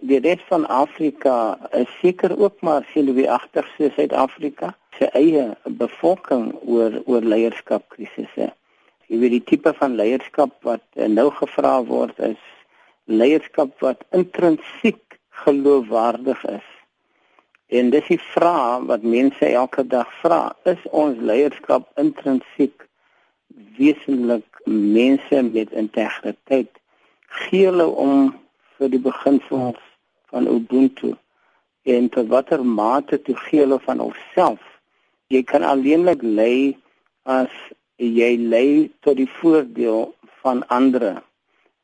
Die res van Afrika is seker ook maar seluweeagtig so Suid-Afrika se eie bevolking oor oor leierskapkrisisse. Jy weet die tipe van leierskap wat nou gevra word is leierskap wat intrinsiek geloofwaardig is. En dis die vraag wat mense elke dag vra, is ons leierskap intrinsiek wesenlik mense met integriteit gee hulle om vir die beginsels van Ubuntu. En tot watter mate toe gee hulle van homself jy kan alleenlik lei as jy lei tot die voordeel van ander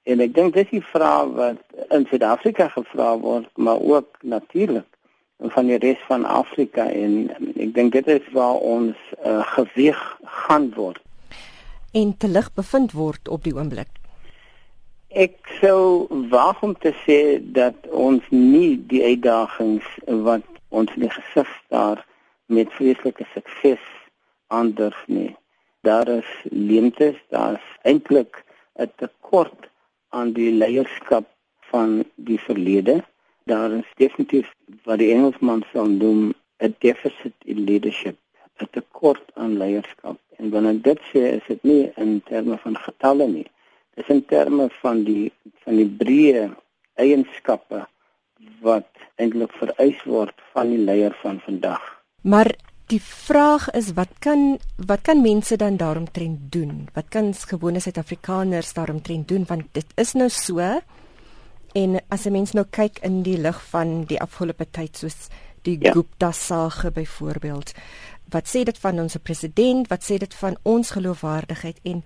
en ek dink dis die vraag wat in Suid-Afrika gevra word maar ook natuurlik van die res van Afrika. En ek dink dit is waar ons uh, geweg gaan word. En te lig bevind word op die oomblik. Ek sou waag om te sê dat ons nie die uitdagings wat ons in die gesig staar met vreeslike sukses aandurf nie. Daar is leemtes, daar's eintlik 'n tekort aan die leierskap van die verlede. Daar is definitief wat die Engelsman sou noem 'n deficit in leadership, 'n tekort aan leierskap. En wanneer dit sê, is dit nie in terme van getalle nie. Is in terme van die van die breë eienskappe wat eintlik vereis word van die leier van vandag. Maar die vraag is wat kan wat kan mense dan daaromtrent doen? Wat kan gewone Suid-Afrikaners daaromtrent doen want dit is nou so en as 'n mens nou kyk in die lig van die afgelope tyd soos die ja. Gupta sage byvoorbeeld wat sê dit van ons president, wat sê dit van ons geloofwaardigheid en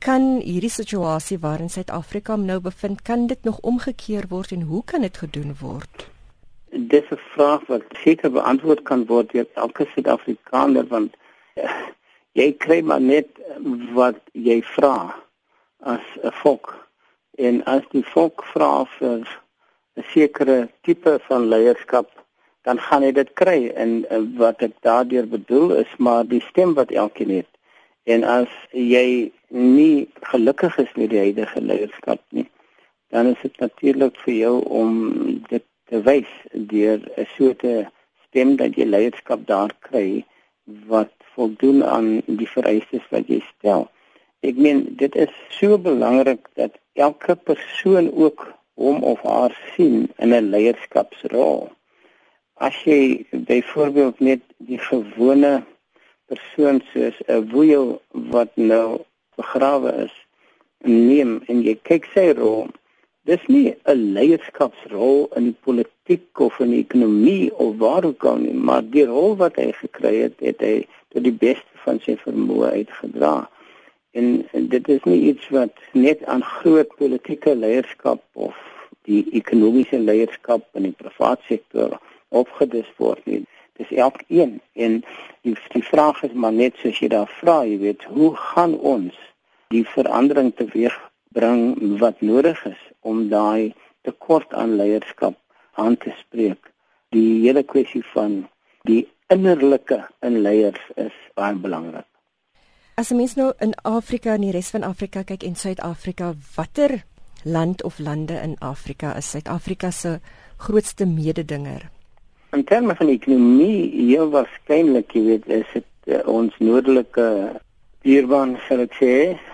kan hierdie situasie waarin Suid-Afrika nou bevind, kan dit nog omgekeer word en hoe kan dit gedoen word? Dis 'n vraag wat seker beantwoord kan word deur elke Suid-Afrikaner want uh, jy kry maar net wat jy vra as 'n volk en as die volk vra vir 'n sekere tipe van leierskap dan gaan jy dit kry. En uh, wat ek daardeur bedoel is maar die stem wat elkeen het en as jy nie gelukkig is met die huidige leierskap nie dan is dit natuurlik vir jou om dit te wys deur 'n soort stem dat jy leierskap daar kry wat voldoen aan die vereistes wat jy stel. Ek meen dit is so belangrik dat elke persoon ook hom of haar sien in 'n leierskapsrol. As jy byvoorbeeld net die gewone persoon soos 'n woeil wat nou begrawe is neem en jy kyk sy rol dis nie 'n leierskapsrol in die politiek of in die ekonomie of waar ook al nie maar die rol wat hy gekry het het hy tot die beste van sy vermoë uitgedra en, en dit is nie iets wat net aan groot politieke leierskap of die ekonomiese leierskap in die private sektor opgedis word nie. Dis elkeen en die die vraag is maar net soos jy daar vra, jy weet, hoe gaan ons die verandering teweegbring wat nodig is om daai tekort aan leierskap aan te spreek? Die hele kwessie van die innerlike in leiers is baie belangrik. As mens nou in Afrika en die res van Afrika kyk en Suid-Afrika, watter land of lande in Afrika is Suid-Afrika se grootste mededinger? In terme van ekonomie, heel waarskynlik, jy weet, is dit uh, ons noordelike buurman, sal ek sê,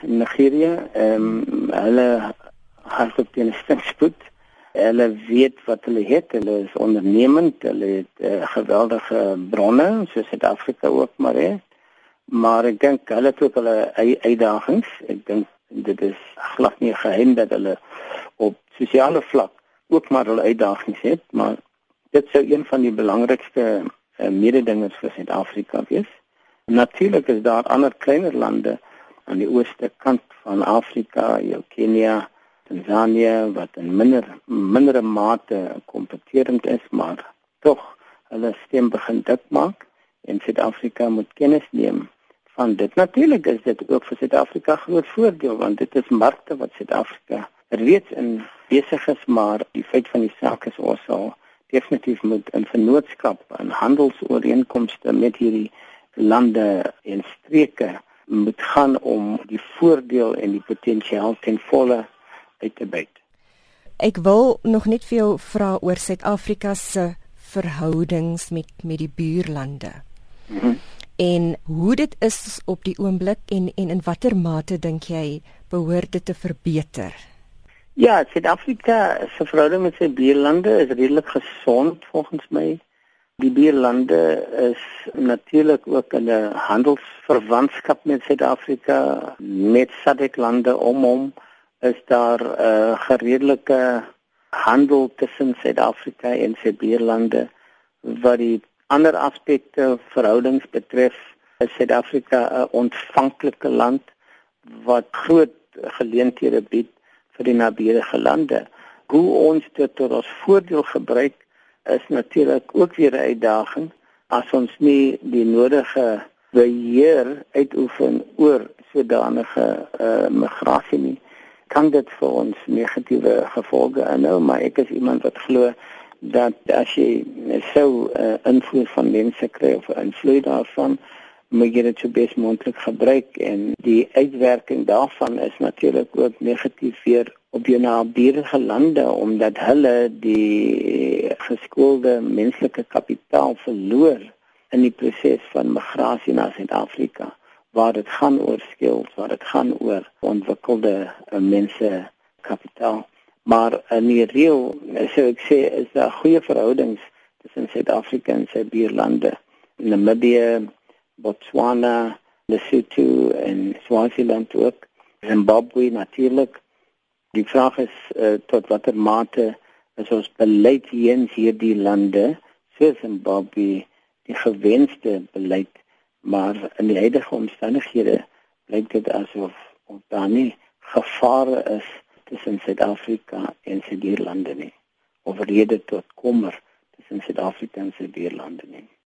Nigeria. Ehm um, hulle hardop teen stingspoed. Hulle weet wat hulle het. Hulle is ondernemend. Hulle het uh, geweldige bronne, soos Suid-Afrika ook maar het. Maar ek dink hulle het ook hulle uitdagings. Ek dink dit is glad nie geheim dat hulle op sosiale vlak ook maar hulle uitdagings het, maar dit sou een van die belangrikste uh, mededingers vir Suid-Afrika wees. Natuurlik is daar ander kleiner lande aan die ooste kant van Afrika, jou Kenia, Tanzanië wat in minder mindere mate kompeterend is, maar tog hulle stem begin dik maak en Suid-Afrika moet kennis neem van dit. Natuurlik is dit ook vir Suid-Afrika groot voordeel want dit is markte wat Suid-Afrika reeds in besig is, maar die feit van die saak is ons al definitief moet in vennootskap en handelsooreenkomste met hierdie lande en streke moet gaan om die voordeel en die potensiaal ten volle uit te buit. Ek wil nog net vir jou vra oor Suid-Afrika se verhoudings met met die buurlande. Mm -hmm. En hoe dit is op die oomblik en en in watter mate dink jy behoort dit te verbeter? Ja, Suid-Afrika se verhouding met sy buurlande is redelik gesond volgens my. Die buurlande is natuurlik ook in 'n handelsverwantskap met Suid-Afrika, met SADC-lande om hom is daar 'n uh, eh, gereedelike handel tussen Suid-Afrika en sy buurlande wat die ander aspekte verhoudings betref is Suid-Afrika 'n ontvanklike land wat groot geleenthede bied vir die naburige lande. Hoe ons dit tot ons voordeel gebruik is natuurlik ook weer 'n uitdaging. As ons nie die nodige beheer uitoefen oor sodanige uh, migrasie nie kan dit vir ons negatiewe gevolge inhou. Maar ek is iemand wat glo dat as jy sou uh, invloed van mense kry of invloed daarvan moet jy dit so bes moontlik gebruik en die uitwerking daarvan is natuurlik ook negatief vir op jou naburige lande omdat hulle die geskoolde menslike kapitaal verloor in die proses van migrasie na Suid-Afrika waar dit gaan oor skills, waar dit gaan oor ontwikkelde uh, mense kapitaal. Maar in die reël, so ek sê, is daar goeie verhoudings tussen Suid-Afrika en sy buurlande. Namibië, Botswana, Lesotho en Swaziland ook. Zimbabwe natuurlik. Die vraag is uh, tot watter mate is ons beleid in hierdie lande, soos Zimbabwe, die gewenste beleid maar in die huidige omstandighede lyk dit asof ons daar nie gevare is tussen Suid-Afrika en sy buurlande nie of rede tot kommer tussen Suid-Afrika en sy buurlande nie